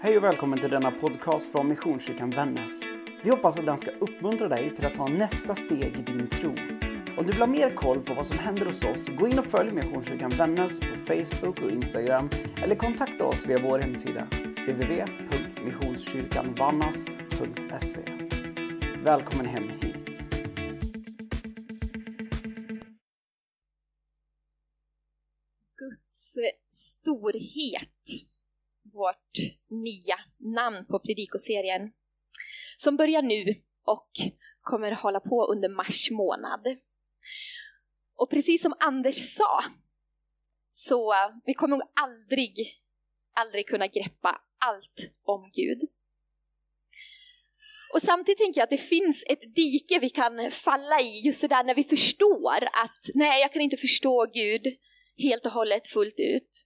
Hej och välkommen till denna podcast från Missionskyrkan Vännäs. Vi hoppas att den ska uppmuntra dig till att ta nästa steg i din tro. Om du vill ha mer koll på vad som händer hos oss, gå in och följ Missionskyrkan Vännäs på Facebook och Instagram eller kontakta oss via vår hemsida www.missionskyrkanvannas.se. Välkommen hem nya namn på predikoserien, som börjar nu och kommer hålla på under mars månad. Och precis som Anders sa, så vi kommer nog aldrig, aldrig kunna greppa allt om Gud. Och samtidigt tänker jag att det finns ett dike vi kan falla i, just det där när vi förstår att nej, jag kan inte förstå Gud helt och hållet fullt ut.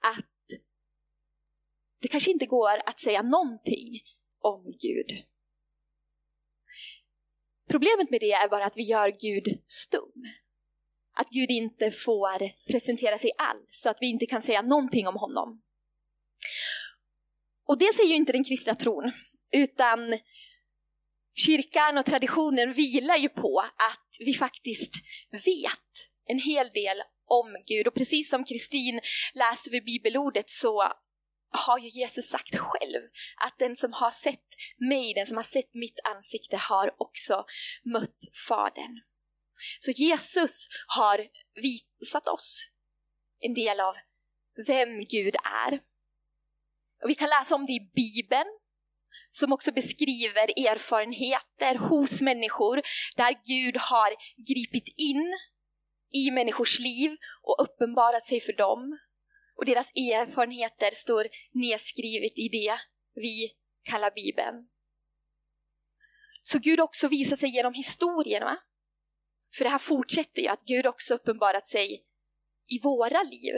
Att det kanske inte går att säga någonting om Gud. Problemet med det är bara att vi gör Gud stum. Att Gud inte får presentera sig alls, så att vi inte kan säga någonting om honom. Och det säger ju inte den kristna tron, utan kyrkan och traditionen vilar ju på att vi faktiskt vet en hel del om Gud. Och precis som Kristin läser vid bibelordet så har ju Jesus sagt själv att den som har sett mig, den som har sett mitt ansikte har också mött Fadern. Så Jesus har visat oss en del av vem Gud är. Och vi kan läsa om det i Bibeln, som också beskriver erfarenheter hos människor där Gud har gripit in i människors liv och uppenbarat sig för dem. Och deras erfarenheter står nedskrivet i det vi kallar Bibeln. Så Gud också visar sig genom historien. Va? För det här fortsätter ju, att Gud också uppenbarat sig i våra liv.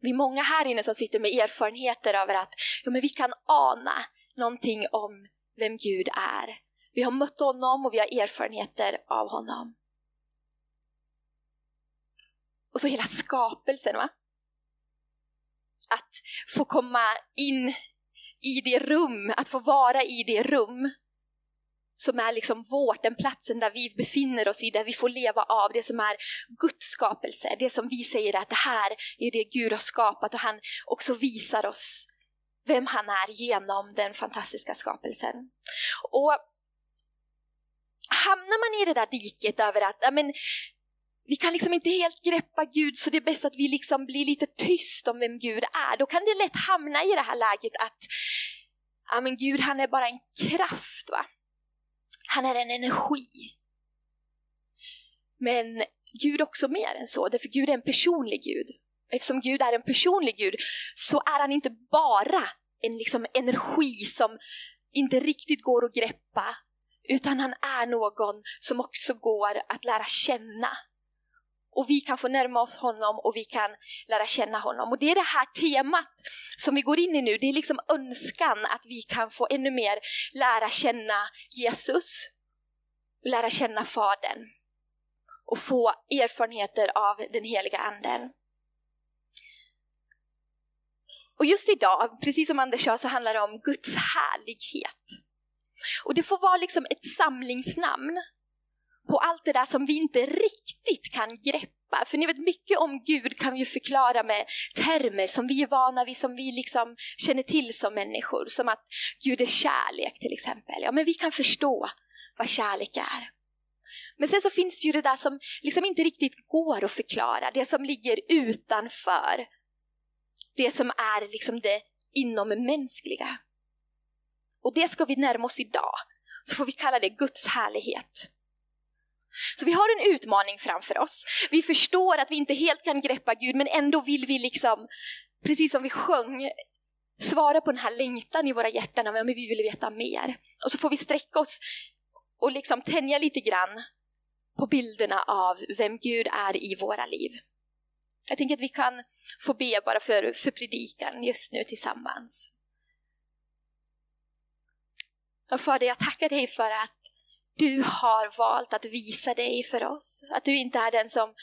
Vi är många här inne som sitter med erfarenheter över att ja, men vi kan ana någonting om vem Gud är. Vi har mött honom och vi har erfarenheter av honom. Och så hela skapelsen. va? Att få komma in i det rum, att få vara i det rum som är liksom vårt, den platsen där vi befinner oss i, där vi får leva av det som är Guds skapelse, det som vi säger att det här är det Gud har skapat och han också visar oss vem han är genom den fantastiska skapelsen. Och hamnar man i det där diket över att men, vi kan liksom inte helt greppa Gud så det är bäst att vi liksom blir lite tyst om vem Gud är. Då kan det lätt hamna i det här läget att ja, men Gud han är bara en kraft. va? Han är en energi. Men Gud också mer än så, därför Gud är en personlig Gud. Eftersom Gud är en personlig Gud så är han inte bara en liksom energi som inte riktigt går att greppa, utan han är någon som också går att lära känna och vi kan få närma oss honom och vi kan lära känna honom. Och det är det här temat som vi går in i nu, det är liksom önskan att vi kan få ännu mer lära känna Jesus, lära känna Fadern och få erfarenheter av den heliga anden. Och just idag, precis som Anders sa, så handlar det om Guds härlighet. Och det får vara liksom ett samlingsnamn på allt det där som vi inte riktigt kan greppa. För ni vet, mycket om Gud kan vi förklara med termer som vi är vana vid, som vi liksom känner till som människor. Som att Gud är kärlek till exempel. Ja, men vi kan förstå vad kärlek är. Men sen så finns det ju det där som liksom inte riktigt går att förklara, det som ligger utanför det som är liksom det inommänskliga. Och det ska vi närma oss idag, så får vi kalla det Guds härlighet. Så vi har en utmaning framför oss. Vi förstår att vi inte helt kan greppa Gud, men ändå vill vi liksom, precis som vi sjöng, svara på den här längtan i våra hjärtan men vi vill veta mer. Och så får vi sträcka oss och liksom tänja lite grann på bilderna av vem Gud är i våra liv. Jag tänker att vi kan få be bara för, för predikan just nu tillsammans. Och Fader, jag tackar dig för att du har valt att visa dig för oss. Att du inte är den som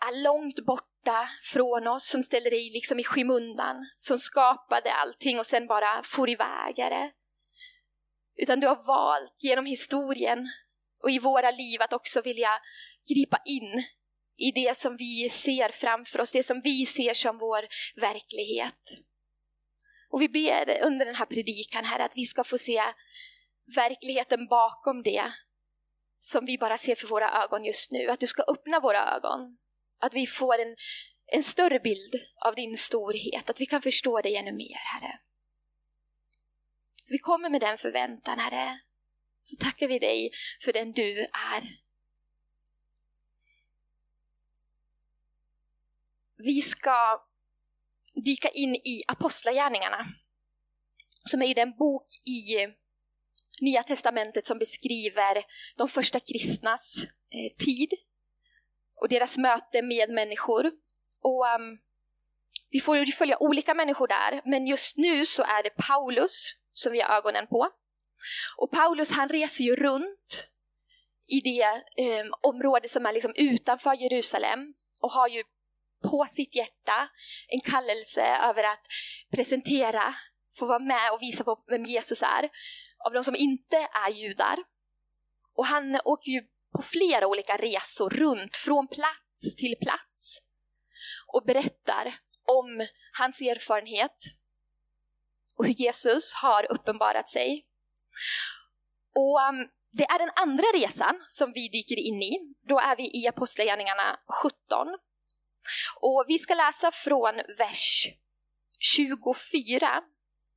är långt borta från oss, som ställer dig liksom i skymundan, som skapade allting och sen bara for iväg. Utan du har valt genom historien och i våra liv att också vilja gripa in i det som vi ser framför oss, det som vi ser som vår verklighet. Och vi ber under den här predikan här att vi ska få se verkligheten bakom det som vi bara ser för våra ögon just nu. Att du ska öppna våra ögon. Att vi får en, en större bild av din storhet, att vi kan förstå dig ännu mer, Herre. Så vi kommer med den förväntan, Herre. Så tackar vi dig för den du är. Vi ska dyka in i Apostlagärningarna, som är den bok i Nya Testamentet som beskriver de första kristnas eh, tid och deras möte med människor. Och um, Vi får ju följa olika människor där, men just nu så är det Paulus som vi har ögonen på. Och Paulus han reser ju runt i det eh, område som är liksom utanför Jerusalem och har ju på sitt hjärta en kallelse över att presentera, få vara med och visa på vem Jesus är av de som inte är judar. Och han åker ju på flera olika resor runt från plats till plats och berättar om hans erfarenhet och hur Jesus har uppenbarat sig. Och um, det är den andra resan som vi dyker in i. Då är vi i Apostlagärningarna 17. Och vi ska läsa från vers 24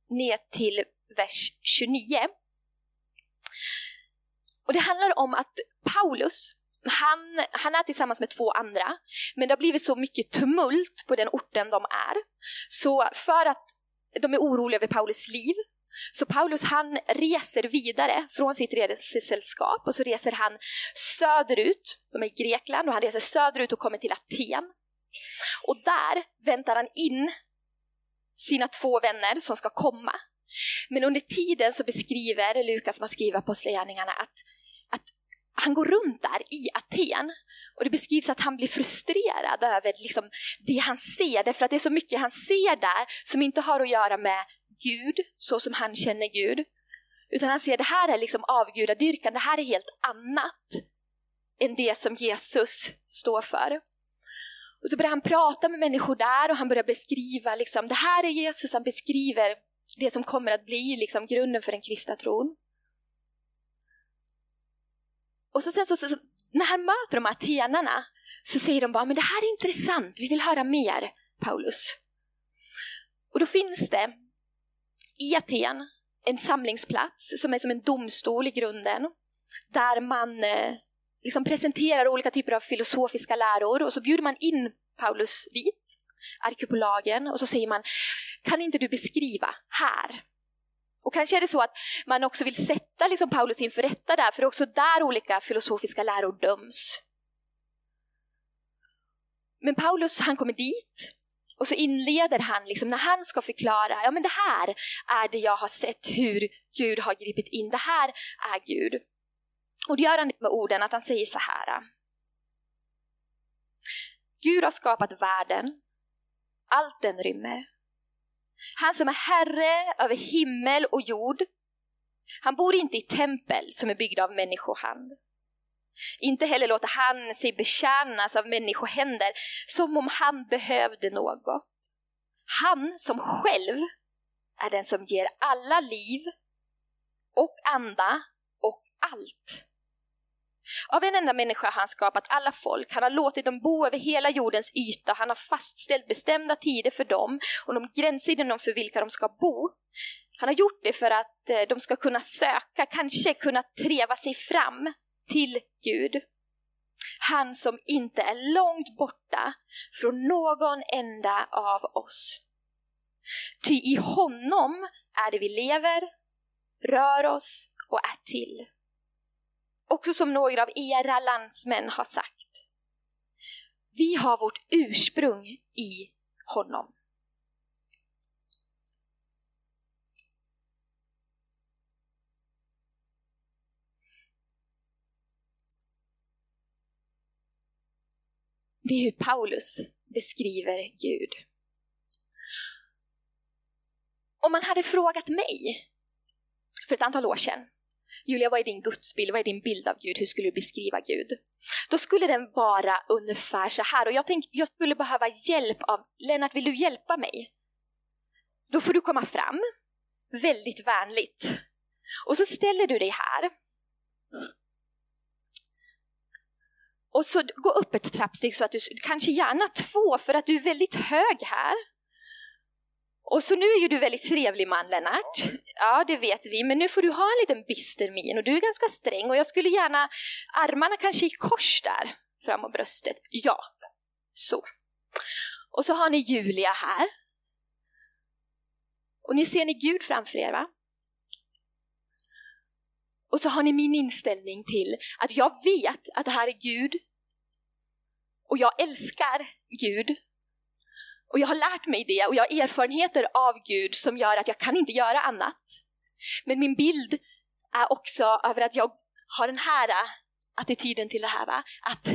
ner till vers 29. Och det handlar om att Paulus, han, han är tillsammans med två andra, men det har blivit så mycket tumult på den orten de är. Så för att de är oroliga över Paulus liv, så Paulus han reser vidare från sitt resesällskap och så reser han söderut, de är i Grekland, och han reser söderut och kommer till Aten. Och där väntar han in sina två vänner som ska komma. Men under tiden så beskriver Lukas, man skriver Apostlagärningarna, att, att han går runt där i Aten och det beskrivs att han blir frustrerad över liksom det han ser, därför att det är så mycket han ser där som inte har att göra med Gud, så som han känner Gud. Utan han ser det här är liksom avgudadyrkan, det här är helt annat än det som Jesus står för. Och så börjar han prata med människor där och han börjar beskriva, liksom, det här är Jesus, han beskriver det som kommer att bli liksom grunden för den kristna tron. Och så sen så, så, så, när han möter de atenarna så säger de bara, men det här är intressant, vi vill höra mer, Paulus. Och då finns det i Aten en samlingsplats som är som en domstol i grunden, där man eh, liksom presenterar olika typer av filosofiska läror och så bjuder man in Paulus dit, arkipelagen, och så säger man kan inte du beskriva här? Och kanske är det så att man också vill sätta liksom Paulus inför rätta där, för det är också där olika filosofiska läror döms. Men Paulus han kommer dit och så inleder han, liksom, när han ska förklara, ja men det här är det jag har sett hur Gud har gripit in, det här är Gud. Och det gör han med orden att han säger så här. Gud har skapat världen, allt den rymmer. Han som är herre över himmel och jord. Han bor inte i tempel som är byggda av människohand. Inte heller låter han sig betjänas av människohänder som om han behövde något. Han som själv är den som ger alla liv och anda och allt. Av en enda människa har han skapat alla folk, han har låtit dem bo över hela jordens yta, han har fastställt bestämda tider för dem och de gränser inom för vilka de ska bo. Han har gjort det för att eh, de ska kunna söka, kanske kunna treva sig fram till Gud. Han som inte är långt borta från någon enda av oss. Ty i honom är det vi lever, rör oss och är till. Också som några av era landsmän har sagt. Vi har vårt ursprung i honom. Det är hur Paulus beskriver Gud. Om man hade frågat mig för ett antal år sedan, Julia vad är din gudsbild, vad är din bild av Gud, hur skulle du beskriva Gud? Då skulle den vara ungefär så här och jag tänkte jag skulle behöva hjälp av Lennart, vill du hjälpa mig? Då får du komma fram, väldigt vänligt. Och så ställer du dig här. Och så gå upp ett trappsteg så att du, kanske gärna två för att du är väldigt hög här. Och så nu är ju du väldigt trevlig man Lennart. Ja, det vet vi, men nu får du ha en liten bister min och du är ganska sträng och jag skulle gärna armarna kanske i kors där fram och bröstet. Ja, så. Och så har ni Julia här. Och ni ser ni Gud framför er va? Och så har ni min inställning till att jag vet att det här är Gud. Och jag älskar Gud. Och jag har lärt mig det och jag har erfarenheter av Gud som gör att jag kan inte göra annat. Men min bild är också över att jag har den här äh, attityden till det här. Va? Att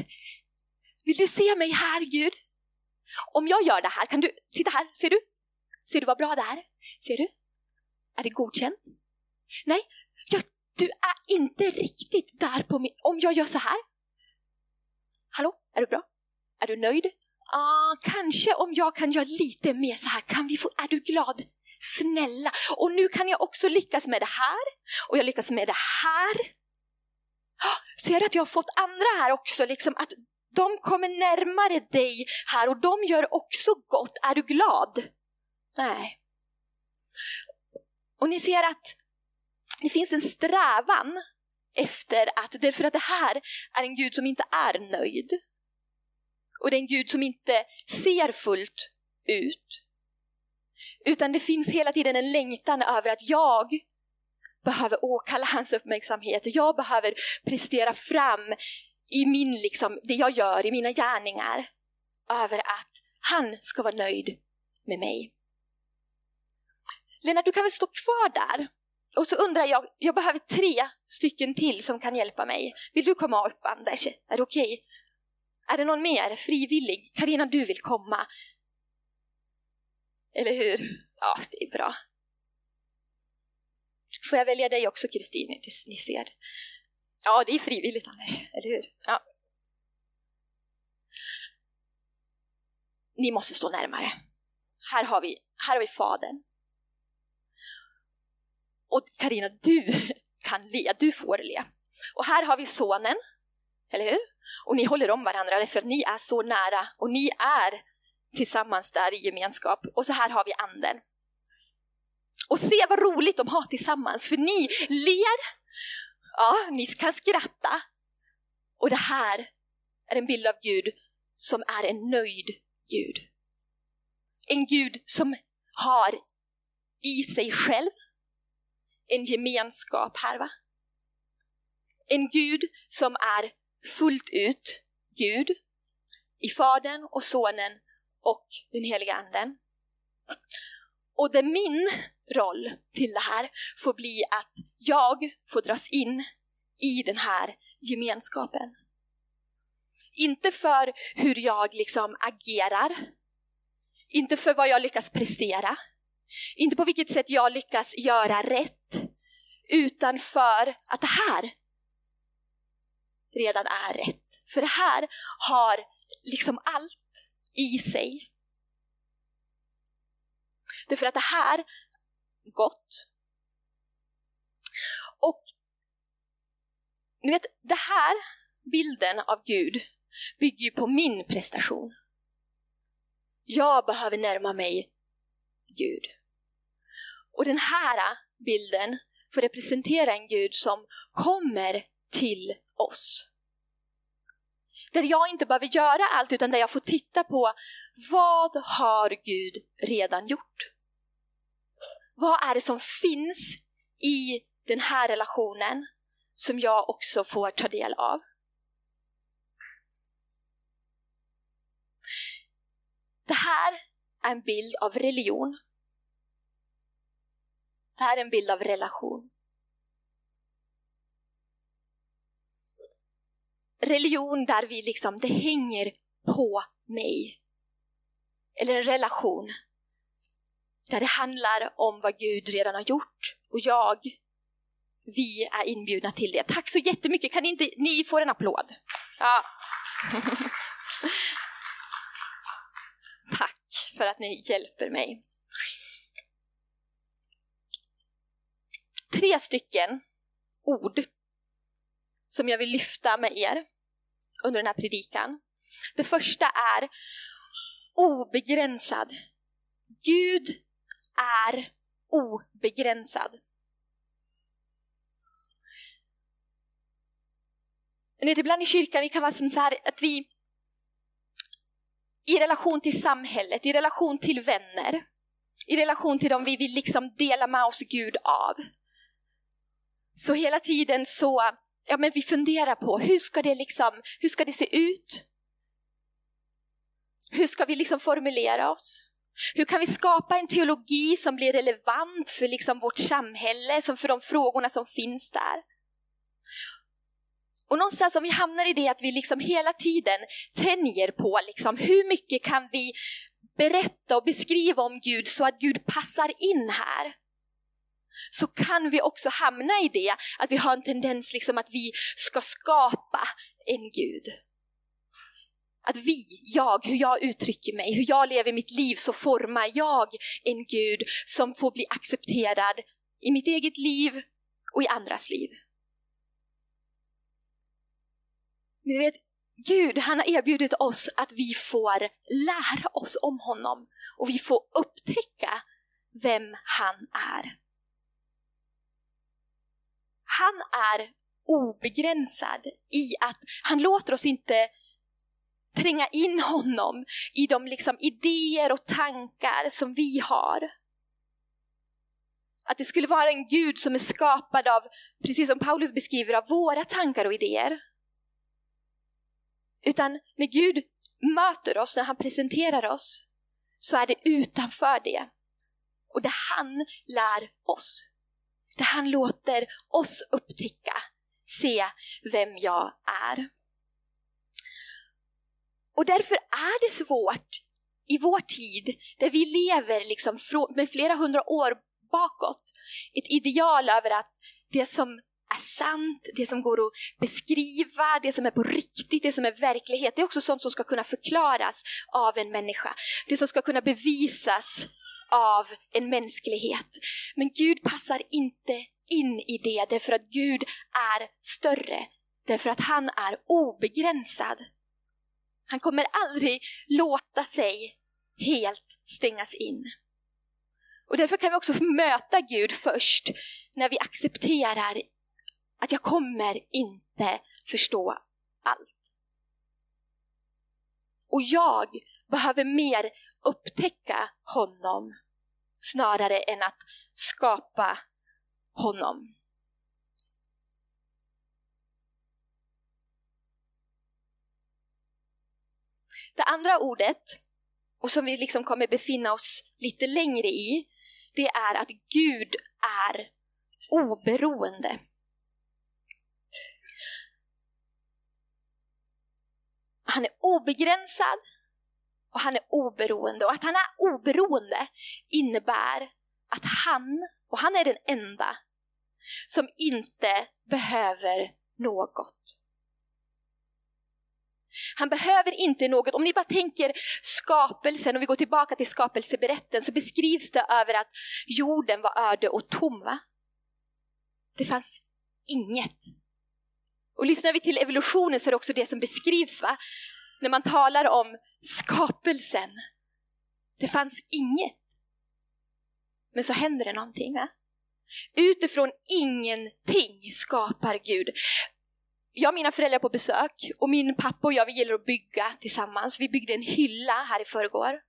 vill du se mig här Gud? Om jag gör det här, kan du, titta här, ser du? Ser du vad bra det är? Ser du? Är det godkänt? Nej, jag du är inte riktigt där på min... Om jag gör så här? Hallå, är du bra? Är du nöjd? Ah, kanske om jag kan göra lite mer så här, kan vi få... Är du glad? Snälla! Och nu kan jag också lyckas med det här, och jag lyckas med det här. Ah, ser du att jag har fått andra här också, liksom att de kommer närmare dig här och de gör också gott. Är du glad? Nej. Och ni ser att det finns en strävan efter att, därför att det här är en Gud som inte är nöjd. Och det är en Gud som inte ser fullt ut. Utan det finns hela tiden en längtan över att jag behöver åkalla hans uppmärksamhet. Jag behöver prestera fram i min, liksom, det jag gör, i mina gärningar. Över att han ska vara nöjd med mig. Lennart, du kan väl stå kvar där? Och så undrar jag, jag behöver tre stycken till som kan hjälpa mig. Vill du komma upp Anders? Är det okej? Okay? Är det någon mer frivillig? Karina, du vill komma? Eller hur? Ja, det är bra. Får jag välja dig också Kristin? Ni ser. Ja, det är frivilligt Anders, eller hur? Ja. Ni måste stå närmare. Här har vi, här har vi Fadern. Och Karina, du kan le, du får le. Och här har vi sonen, eller hur? Och ni håller om varandra för att ni är så nära och ni är tillsammans där i gemenskap. Och så här har vi anden. Och se vad roligt de har tillsammans, för ni ler, ja, ni kan skratta. Och det här är en bild av Gud som är en nöjd Gud. En Gud som har i sig själv en gemenskap här va. En Gud som är fullt ut Gud i Fadern och Sonen och den heliga Anden. Och det min roll till det här får bli att jag får dras in i den här gemenskapen. Inte för hur jag liksom agerar, inte för vad jag lyckas prestera, inte på vilket sätt jag lyckas göra rätt, utan för att det här redan är rätt. För det här har liksom allt i sig. Därför att det här gott. Och ni vet, det här bilden av Gud bygger ju på min prestation. Jag behöver närma mig Gud. Och den här bilden får representera en Gud som kommer till oss. Där jag inte behöver göra allt utan där jag får titta på vad har Gud redan gjort? Vad är det som finns i den här relationen som jag också får ta del av? Det här är en bild av religion. Det här är en bild av relation. Religion där vi liksom, det hänger på mig. eller en relation där det handlar om vad Gud redan har gjort och jag, vi är inbjudna till det. Tack så jättemycket, kan inte ni få en applåd? Ja. Tack för att ni hjälper mig. Tre stycken ord som jag vill lyfta med er under den här predikan. Det första är obegränsad. Gud är obegränsad. Ni vet, ibland i kyrkan vi kan vara som så här att vi i relation till samhället, i relation till vänner, i relation till dem vi vill liksom dela med oss Gud av. Så hela tiden så, ja men vi funderar på hur ska det liksom, hur ska det se ut? Hur ska vi liksom formulera oss? Hur kan vi skapa en teologi som blir relevant för liksom vårt samhälle, som för de frågorna som finns där? Och någonstans om vi hamnar i det att vi liksom hela tiden tänjer på liksom, hur mycket kan vi berätta och beskriva om Gud så att Gud passar in här? Så kan vi också hamna i det att vi har en tendens liksom att vi ska skapa en Gud. Att vi, jag, hur jag uttrycker mig, hur jag lever mitt liv så formar jag en Gud som får bli accepterad i mitt eget liv och i andras liv. Men vet, Gud han har erbjudit oss att vi får lära oss om honom och vi får upptäcka vem han är. Han är obegränsad i att han låter oss inte tränga in honom i de liksom idéer och tankar som vi har. Att det skulle vara en Gud som är skapad av, precis som Paulus beskriver, av våra tankar och idéer. Utan när Gud möter oss, när han presenterar oss, så är det utanför det. Och det han lär oss. Där han låter oss upptäcka, se vem jag är. Och därför är det svårt i vår tid, där vi lever liksom med flera hundra år bakåt, ett ideal över att det som är sant, det som går att beskriva, det som är på riktigt, det som är verklighet, det är också sånt som ska kunna förklaras av en människa. Det som ska kunna bevisas av en mänsklighet. Men Gud passar inte in i det därför att Gud är större, därför att han är obegränsad. Han kommer aldrig låta sig helt stängas in. Och därför kan vi också möta Gud först när vi accepterar att jag kommer inte förstå allt. Och jag behöver mer upptäcka honom snarare än att skapa honom. Det andra ordet, och som vi liksom kommer befinna oss lite längre i, det är att Gud är oberoende. Han är obegränsad och han är oberoende. Och att han är oberoende innebär att han, och han är den enda, som inte behöver något. Han behöver inte något. Om ni bara tänker skapelsen, och vi går tillbaka till skapelseberättelsen, så beskrivs det över att jorden var öde och tom. Va? Det fanns inget. Och lyssnar vi till evolutionen så är det också det som beskrivs. va? När man talar om skapelsen. Det fanns inget. Men så händer det någonting. Va? Utifrån ingenting skapar Gud jag och mina föräldrar på besök och min pappa och jag vi gillar att bygga tillsammans. Vi byggde en hylla här i förrgår.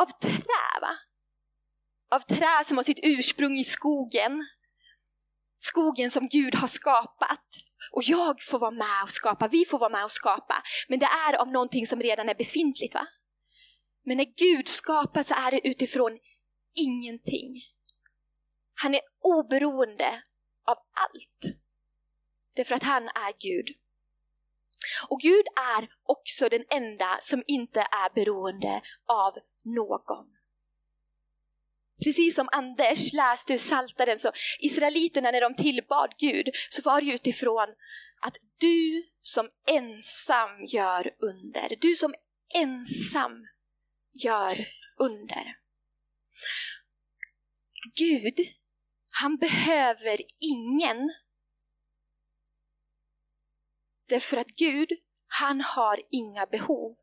Av trä va? Av trä som har sitt ursprung i skogen. Skogen som Gud har skapat. Och jag får vara med och skapa, vi får vara med och skapa. Men det är av någonting som redan är befintligt va? Men när Gud skapar så är det utifrån ingenting. Han är oberoende av allt. Därför att han är Gud. Och Gud är också den enda som inte är beroende av någon. Precis som Anders läste ur Saltaren så Israeliterna när de tillbad Gud så var det utifrån att du som ensam gör under, du som ensam gör under. Gud, han behöver ingen. Därför att Gud, han har inga behov.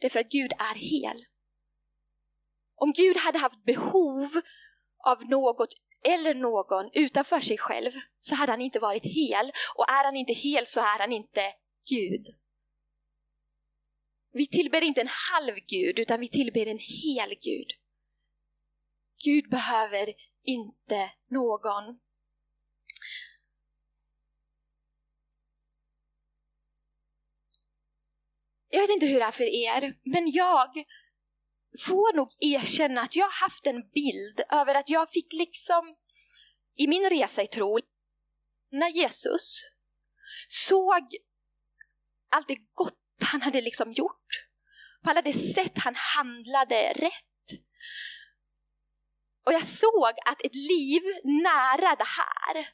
Därför att Gud är hel. Om Gud hade haft behov av något eller någon utanför sig själv så hade han inte varit hel och är han inte hel så är han inte Gud. Vi tillber inte en halv Gud utan vi tillber en hel Gud. Gud behöver inte någon. Jag vet inte hur det är för er, men jag får nog erkänna att jag har haft en bild över att jag fick liksom i min resa i tro, när Jesus såg allt det gott han hade liksom gjort, på alla de sätt han handlade rätt. Och jag såg att ett liv nära det här,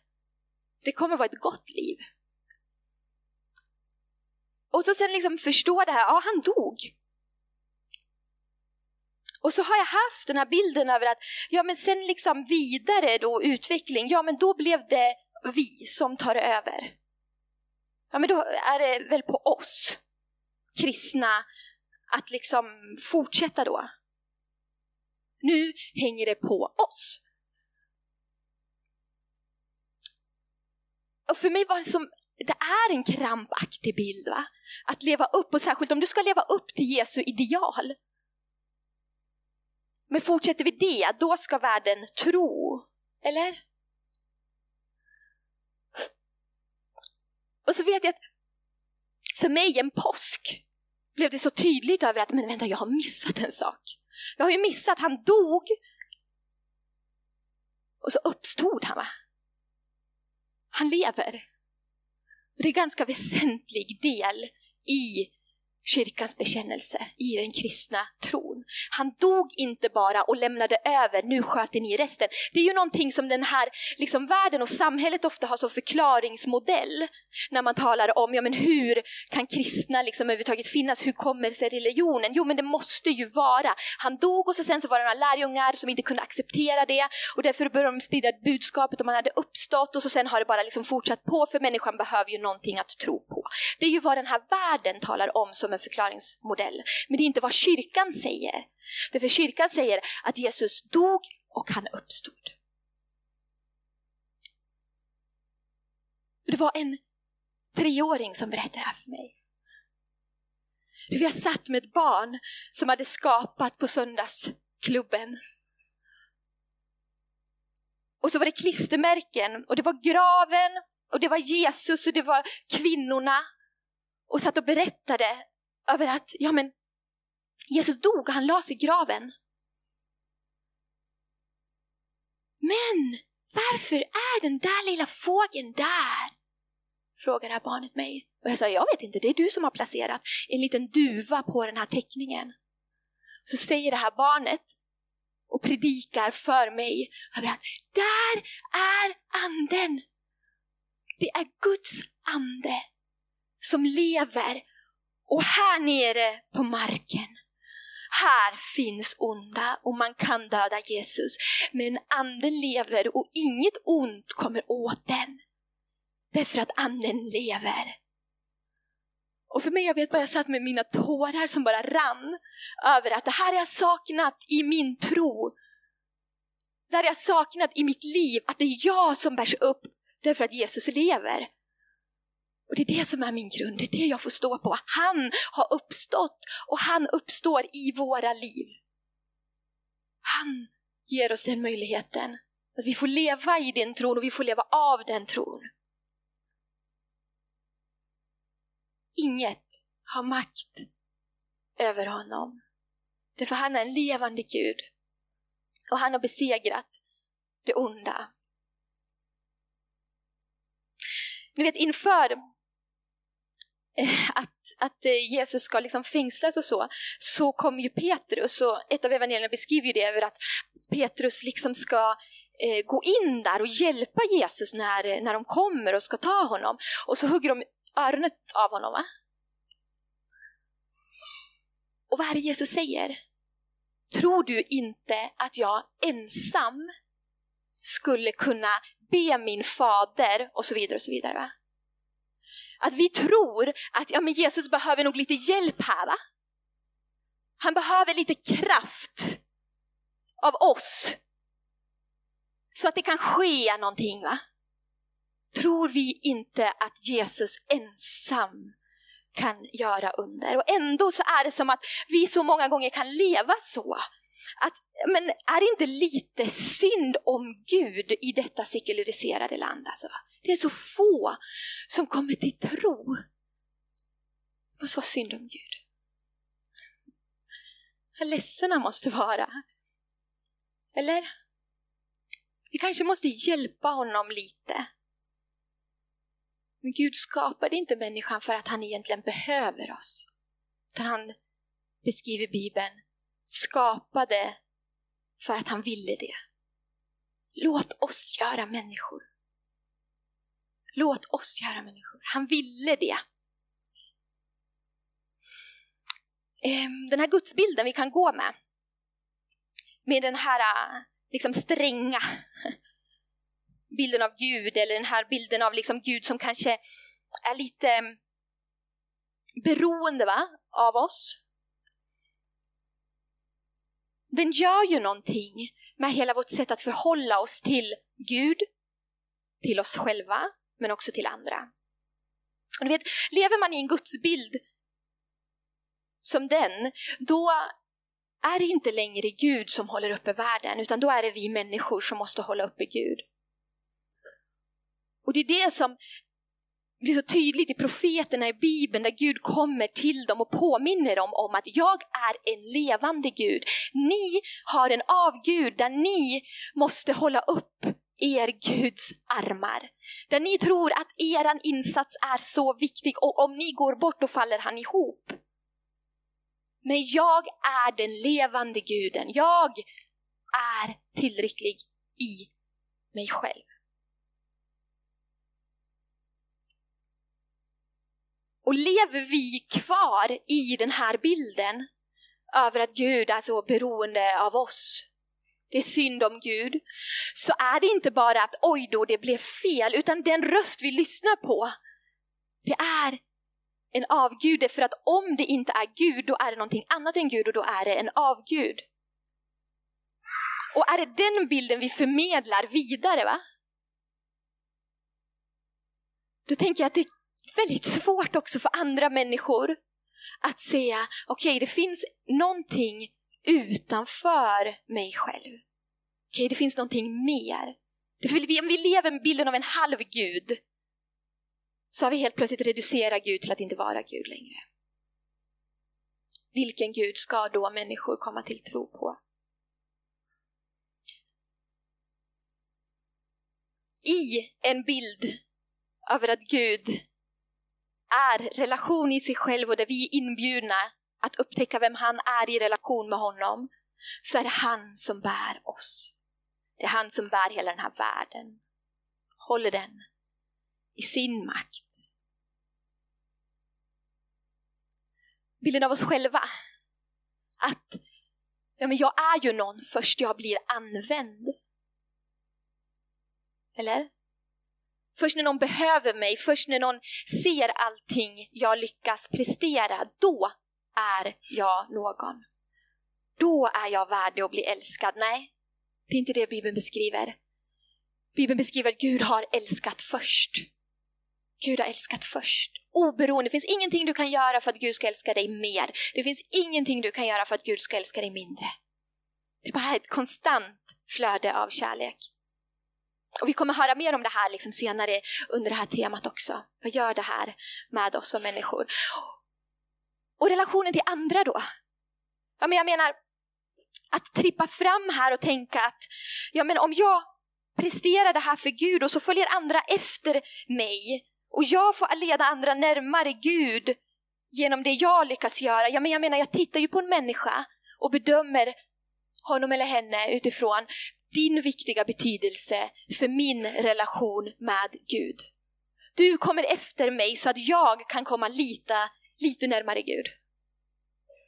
det kommer vara ett gott liv. Och så sen liksom förstå det här, ja han dog. Och så har jag haft den här bilden över att, ja men sen liksom vidare då utveckling, ja men då blev det vi som tar över. Ja men då är det väl på oss kristna att liksom fortsätta då. Nu hänger det på oss. Och för mig var det som, det är en krampaktig bild va? Att leva upp, och särskilt om du ska leva upp till Jesu ideal, men fortsätter vi det, då ska världen tro. Eller? Och så vet jag att för mig en påsk blev det så tydligt över att, men vänta, jag har missat en sak. Jag har ju missat, han dog. Och så uppstod han va? Han lever. Och det är en ganska väsentlig del i kyrkans bekännelse, i den kristna tron. Han dog inte bara och lämnade över, nu sköter ni resten. Det är ju någonting som den här liksom, världen och samhället ofta har som förklaringsmodell när man talar om ja, men hur kan kristna liksom överhuvudtaget finnas, hur kommer sig religionen? Jo men det måste ju vara, han dog och så sen så var det några lärjungar som inte kunde acceptera det och därför började de sprida budskapet om han hade uppstått och så sen har det bara liksom fortsatt på för människan behöver ju någonting att tro på. Det är ju vad den här världen talar om som en förklaringsmodell. Men det är inte vad kyrkan säger. Därför kyrkan säger att Jesus dog och han uppstod. Det var en treåring som berättade det här för mig. Vi har satt med ett barn som hade skapat på söndagsklubben. Och så var det klistermärken och det var graven och det var Jesus och det var kvinnorna. Och satt och berättade över att, ja men, Jesus dog och han lades i graven. Men varför är den där lilla fågeln där? Frågar det här barnet mig. Och jag sa, jag vet inte, det är du som har placerat en liten duva på den här teckningen. Så säger det här barnet och predikar för mig över att där är anden. Det är Guds ande som lever och här nere på marken, här finns onda och man kan döda Jesus. Men anden lever och inget ont kommer åt den. Därför att anden lever. Och för mig, jag vet bara, jag satt med mina tårar som bara rann över att det här har jag saknat i min tro. Det här har jag saknat i mitt liv, att det är jag som bärs upp därför att Jesus lever. Och det är det som är min grund, det är det jag får stå på. Han har uppstått och han uppstår i våra liv. Han ger oss den möjligheten. Att vi får leva i den tron och vi får leva av den tron. Inget har makt över honom. Därför han är en levande Gud. Och han har besegrat det onda. Ni vet inför eh, att, att eh, Jesus ska liksom fängslas och så, så kommer ju Petrus, och ett av evangelierna beskriver ju det över att Petrus liksom ska eh, gå in där och hjälpa Jesus när, eh, när de kommer och ska ta honom. Och så hugger de öronet av honom. Va? Och vad är det Jesus säger? Tror du inte att jag ensam skulle kunna be min fader och så vidare och så vidare. Va? Att vi tror att ja, men Jesus behöver nog lite hjälp här. Va? Han behöver lite kraft av oss så att det kan ske någonting. Va? Tror vi inte att Jesus ensam kan göra under? Och ändå så är det som att vi så många gånger kan leva så. Att, men är det inte lite synd om Gud i detta sekulariserade land? Alltså, det är så få som kommer till tro. Det måste vara synd om Gud. Vad ledsen han måste vara. Eller? Vi kanske måste hjälpa honom lite. Men Gud skapade inte människan för att han egentligen behöver oss. Utan han beskriver Bibeln skapade för att han ville det. Låt oss göra människor. Låt oss göra människor. Han ville det. Ehm, den här gudsbilden vi kan gå med, med den här liksom stränga bilden av Gud eller den här bilden av liksom Gud som kanske är lite mm, beroende va, av oss den gör ju någonting med hela vårt sätt att förhålla oss till Gud, till oss själva, men också till andra. Och du vet, lever man i en gudsbild som den, då är det inte längre Gud som håller uppe världen, utan då är det vi människor som måste hålla uppe Gud. Och det är det som blir så tydligt i profeterna i Bibeln där Gud kommer till dem och påminner dem om att jag är en levande Gud. Ni har en avgud där ni måste hålla upp er Guds armar. Där ni tror att er insats är så viktig och om ni går bort då faller han ihop. Men jag är den levande guden. Jag är tillräcklig i mig själv. Och lever vi kvar i den här bilden över att Gud är så beroende av oss, det är synd om Gud, så är det inte bara att oj då, det blev fel, utan den röst vi lyssnar på, det är en avgud, för att om det inte är Gud, då är det någonting annat än Gud och då är det en avgud. Och är det den bilden vi förmedlar vidare, va? Då tänker jag att det väldigt svårt också för andra människor att säga, okej okay, det finns någonting utanför mig själv. Okej, okay, det finns någonting mer. Om vi lever med bilden av en halv gud, så har vi helt plötsligt reducerat Gud till att inte vara Gud längre. Vilken Gud ska då människor komma till tro på? I en bild över att Gud är relation i sig själv och där vi är inbjudna att upptäcka vem han är i relation med honom, så är det han som bär oss. Det är han som bär hela den här världen. Håller den i sin makt. Bilden av oss själva. Att ja, men jag är ju någon först jag blir använd. Eller? Först när någon behöver mig, först när någon ser allting jag lyckas prestera, då är jag någon. Då är jag värdig att bli älskad. Nej, det är inte det Bibeln beskriver. Bibeln beskriver att Gud har älskat först. Gud har älskat först. Oberoende, det finns ingenting du kan göra för att Gud ska älska dig mer. Det finns ingenting du kan göra för att Gud ska älska dig mindre. Det är bara ett konstant flöde av kärlek. Och vi kommer höra mer om det här liksom senare under det här temat också. Vad gör det här med oss som människor? Och relationen till andra då? Ja, men jag menar, att trippa fram här och tänka att ja, men om jag presterar det här för Gud och så följer andra efter mig Och jag får leda andra närmare Gud genom det jag lyckas göra. Ja, men jag menar, jag tittar ju på en människa och bedömer honom eller henne utifrån din viktiga betydelse för min relation med Gud. Du kommer efter mig så att jag kan komma lite, lite närmare Gud.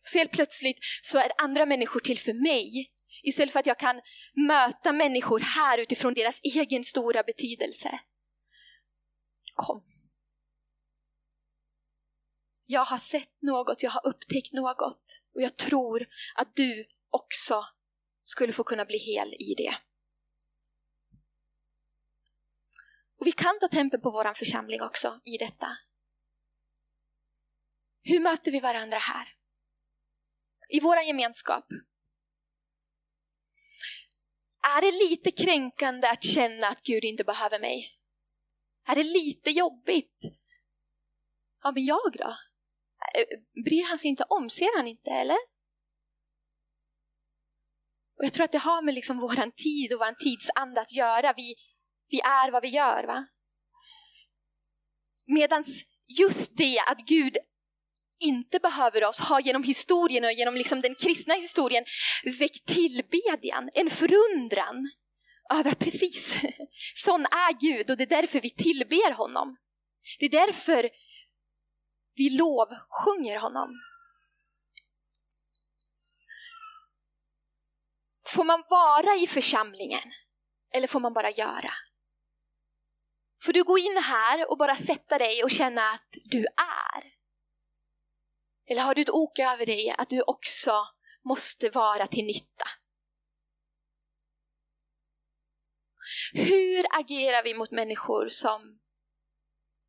Så helt plötsligt så är andra människor till för mig istället för att jag kan möta människor här utifrån deras egen stora betydelse. Kom. Jag har sett något, jag har upptäckt något och jag tror att du också skulle få kunna bli hel i det. Och vi kan ta tempen på vår församling också i detta. Hur möter vi varandra här? I vår gemenskap. Är det lite kränkande att känna att Gud inte behöver mig? Är det lite jobbigt? Ja, men jag då? Bryr han sig inte om? Ser han inte, eller? Och jag tror att det har med liksom vår tid och vår tidsanda att göra. Vi, vi är vad vi gör. va? Medan just det att Gud inte behöver oss har genom historien och genom liksom den kristna historien väckt tillbedjan, en förundran över att precis sån är Gud och det är därför vi tillber honom. Det är därför vi lovsjunger honom. Får man vara i församlingen eller får man bara göra? Får du gå in här och bara sätta dig och känna att du är? Eller har du ett ok över dig att du också måste vara till nytta? Hur agerar vi mot människor som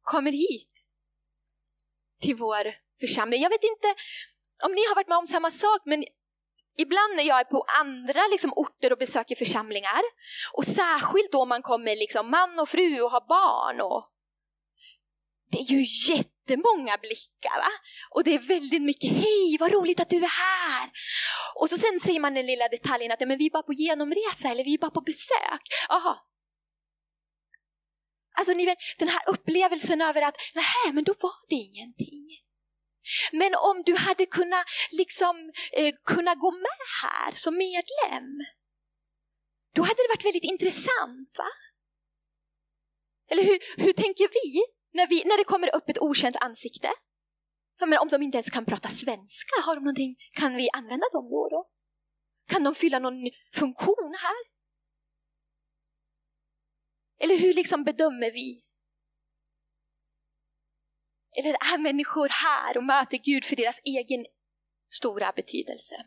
kommer hit till vår församling? Jag vet inte om ni har varit med om samma sak, men ibland när jag är på andra liksom, orter och besöker församlingar, och särskilt då man kommer liksom, man och fru och har barn, och det är ju jättemånga blickar va? och det är väldigt mycket hej vad roligt att du är här. Och så sen säger man den lilla detaljen att men vi är bara på genomresa eller vi är bara på besök. Aha. Alltså ni vet den här upplevelsen över att nej men då var det ingenting. Men om du hade kunnat liksom eh, kunna gå med här som medlem, då hade det varit väldigt intressant. va? Eller hur, hur tänker vi när, vi när det kommer upp ett okänt ansikte? Ja, men om de inte ens kan prata svenska, har de någonting, kan vi använda dem då då? Kan de fylla någon funktion här? Eller hur liksom bedömer vi eller är människor här och möter Gud för deras egen stora betydelse?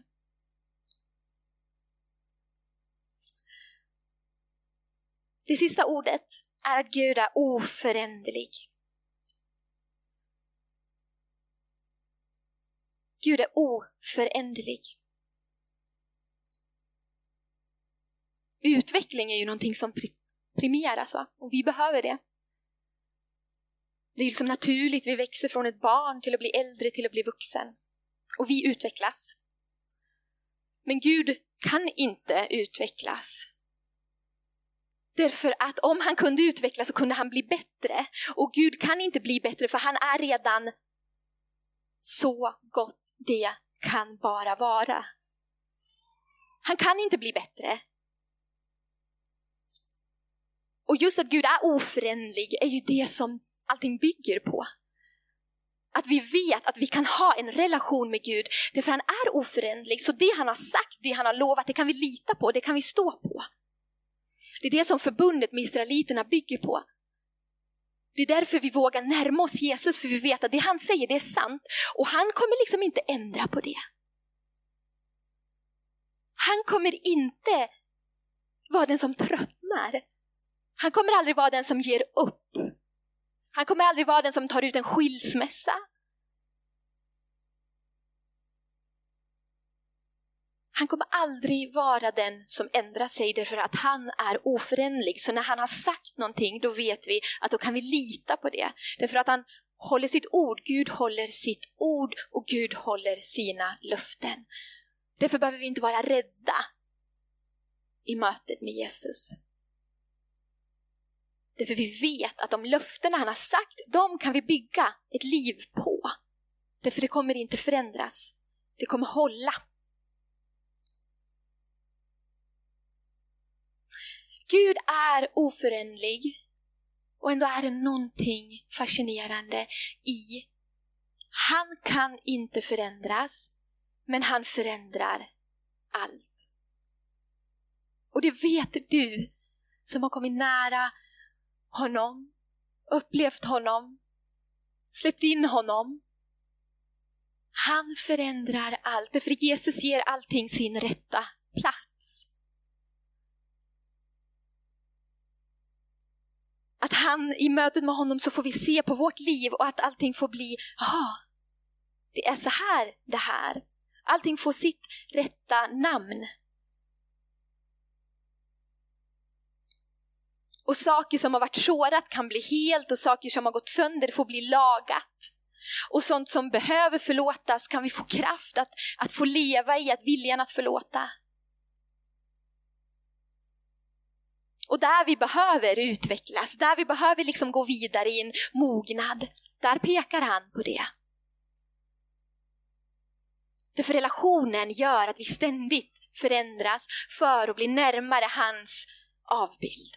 Det sista ordet är att Gud är oföränderlig. Gud är oföränderlig. Utveckling är ju någonting som primeras va? och vi behöver det. Det är liksom naturligt, vi växer från ett barn till att bli äldre, till att bli vuxen. Och vi utvecklas. Men Gud kan inte utvecklas. Därför att om han kunde utvecklas så kunde han bli bättre. Och Gud kan inte bli bättre för han är redan så gott det kan bara vara. Han kan inte bli bättre. Och just att Gud är oförändlig är ju det som allting bygger på. Att vi vet att vi kan ha en relation med Gud, därför han är oförändlig. Så det han har sagt, det han har lovat, det kan vi lita på, det kan vi stå på. Det är det som förbundet med Israeliterna bygger på. Det är därför vi vågar närma oss Jesus, för vi vet att det han säger, det är sant. Och han kommer liksom inte ändra på det. Han kommer inte vara den som tröttnar. Han kommer aldrig vara den som ger upp. Han kommer aldrig vara den som tar ut en skilsmässa. Han kommer aldrig vara den som ändrar sig därför att han är oföränderlig. Så när han har sagt någonting då vet vi att då kan vi lita på det. Därför att han håller sitt ord, Gud håller sitt ord och Gud håller sina löften. Därför behöver vi inte vara rädda i mötet med Jesus. Därför vi vet att de löftena han har sagt, de kan vi bygga ett liv på. Därför det kommer inte förändras. Det kommer hålla. Gud är oföränderlig och ändå är det någonting fascinerande i han kan inte förändras, men han förändrar allt. Och det vet du som har kommit nära honom, upplevt honom, släppt in honom. Han förändrar allt, för Jesus ger allting sin rätta plats. Att han, i mötet med honom så får vi se på vårt liv och att allting får bli, jaha, det är så här det här. Allting får sitt rätta namn. Och saker som har varit sårat kan bli helt och saker som har gått sönder får bli lagat. Och sånt som behöver förlåtas kan vi få kraft att, att få leva i, att viljan att förlåta. Och där vi behöver utvecklas, där vi behöver liksom gå vidare i en mognad, där pekar han på det. Därför relationen gör att vi ständigt förändras för att bli närmare hans avbild.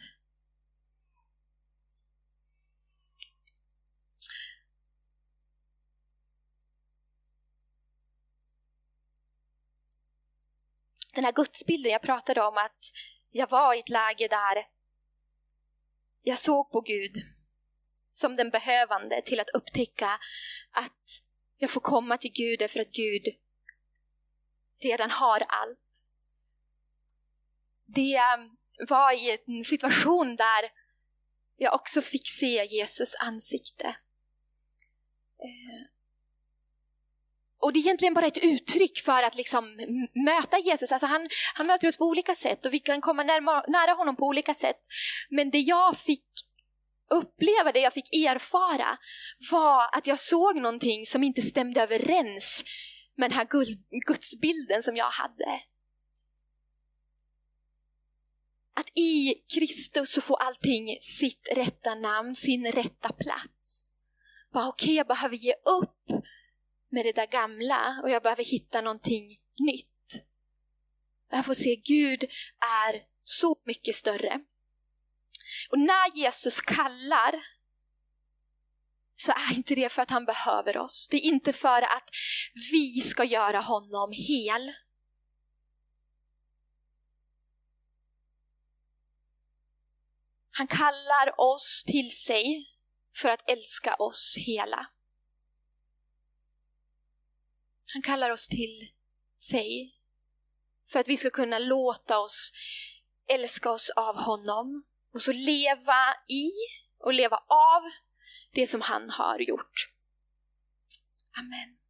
Den här gudsbilden jag pratade om att jag var i ett läge där jag såg på Gud som den behövande till att upptäcka att jag får komma till Gud för att Gud redan har allt. Det var i en situation där jag också fick se Jesus ansikte. Eh, och det är egentligen bara ett uttryck för att liksom möta Jesus. Alltså han, han möter oss på olika sätt och vi kan komma närma, nära honom på olika sätt. Men det jag fick uppleva, det jag fick erfara var att jag såg någonting som inte stämde överens med den här gudsbilden som jag hade. Att i Kristus så får allting sitt rätta namn, sin rätta plats. Okej, okay, jag behöver ge upp med det där gamla och jag behöver hitta någonting nytt. Jag får se Gud är så mycket större. Och när Jesus kallar så är inte det för att han behöver oss. Det är inte för att vi ska göra honom hel. Han kallar oss till sig för att älska oss hela. Han kallar oss till sig för att vi ska kunna låta oss älska oss av honom och så leva i och leva av det som han har gjort. Amen.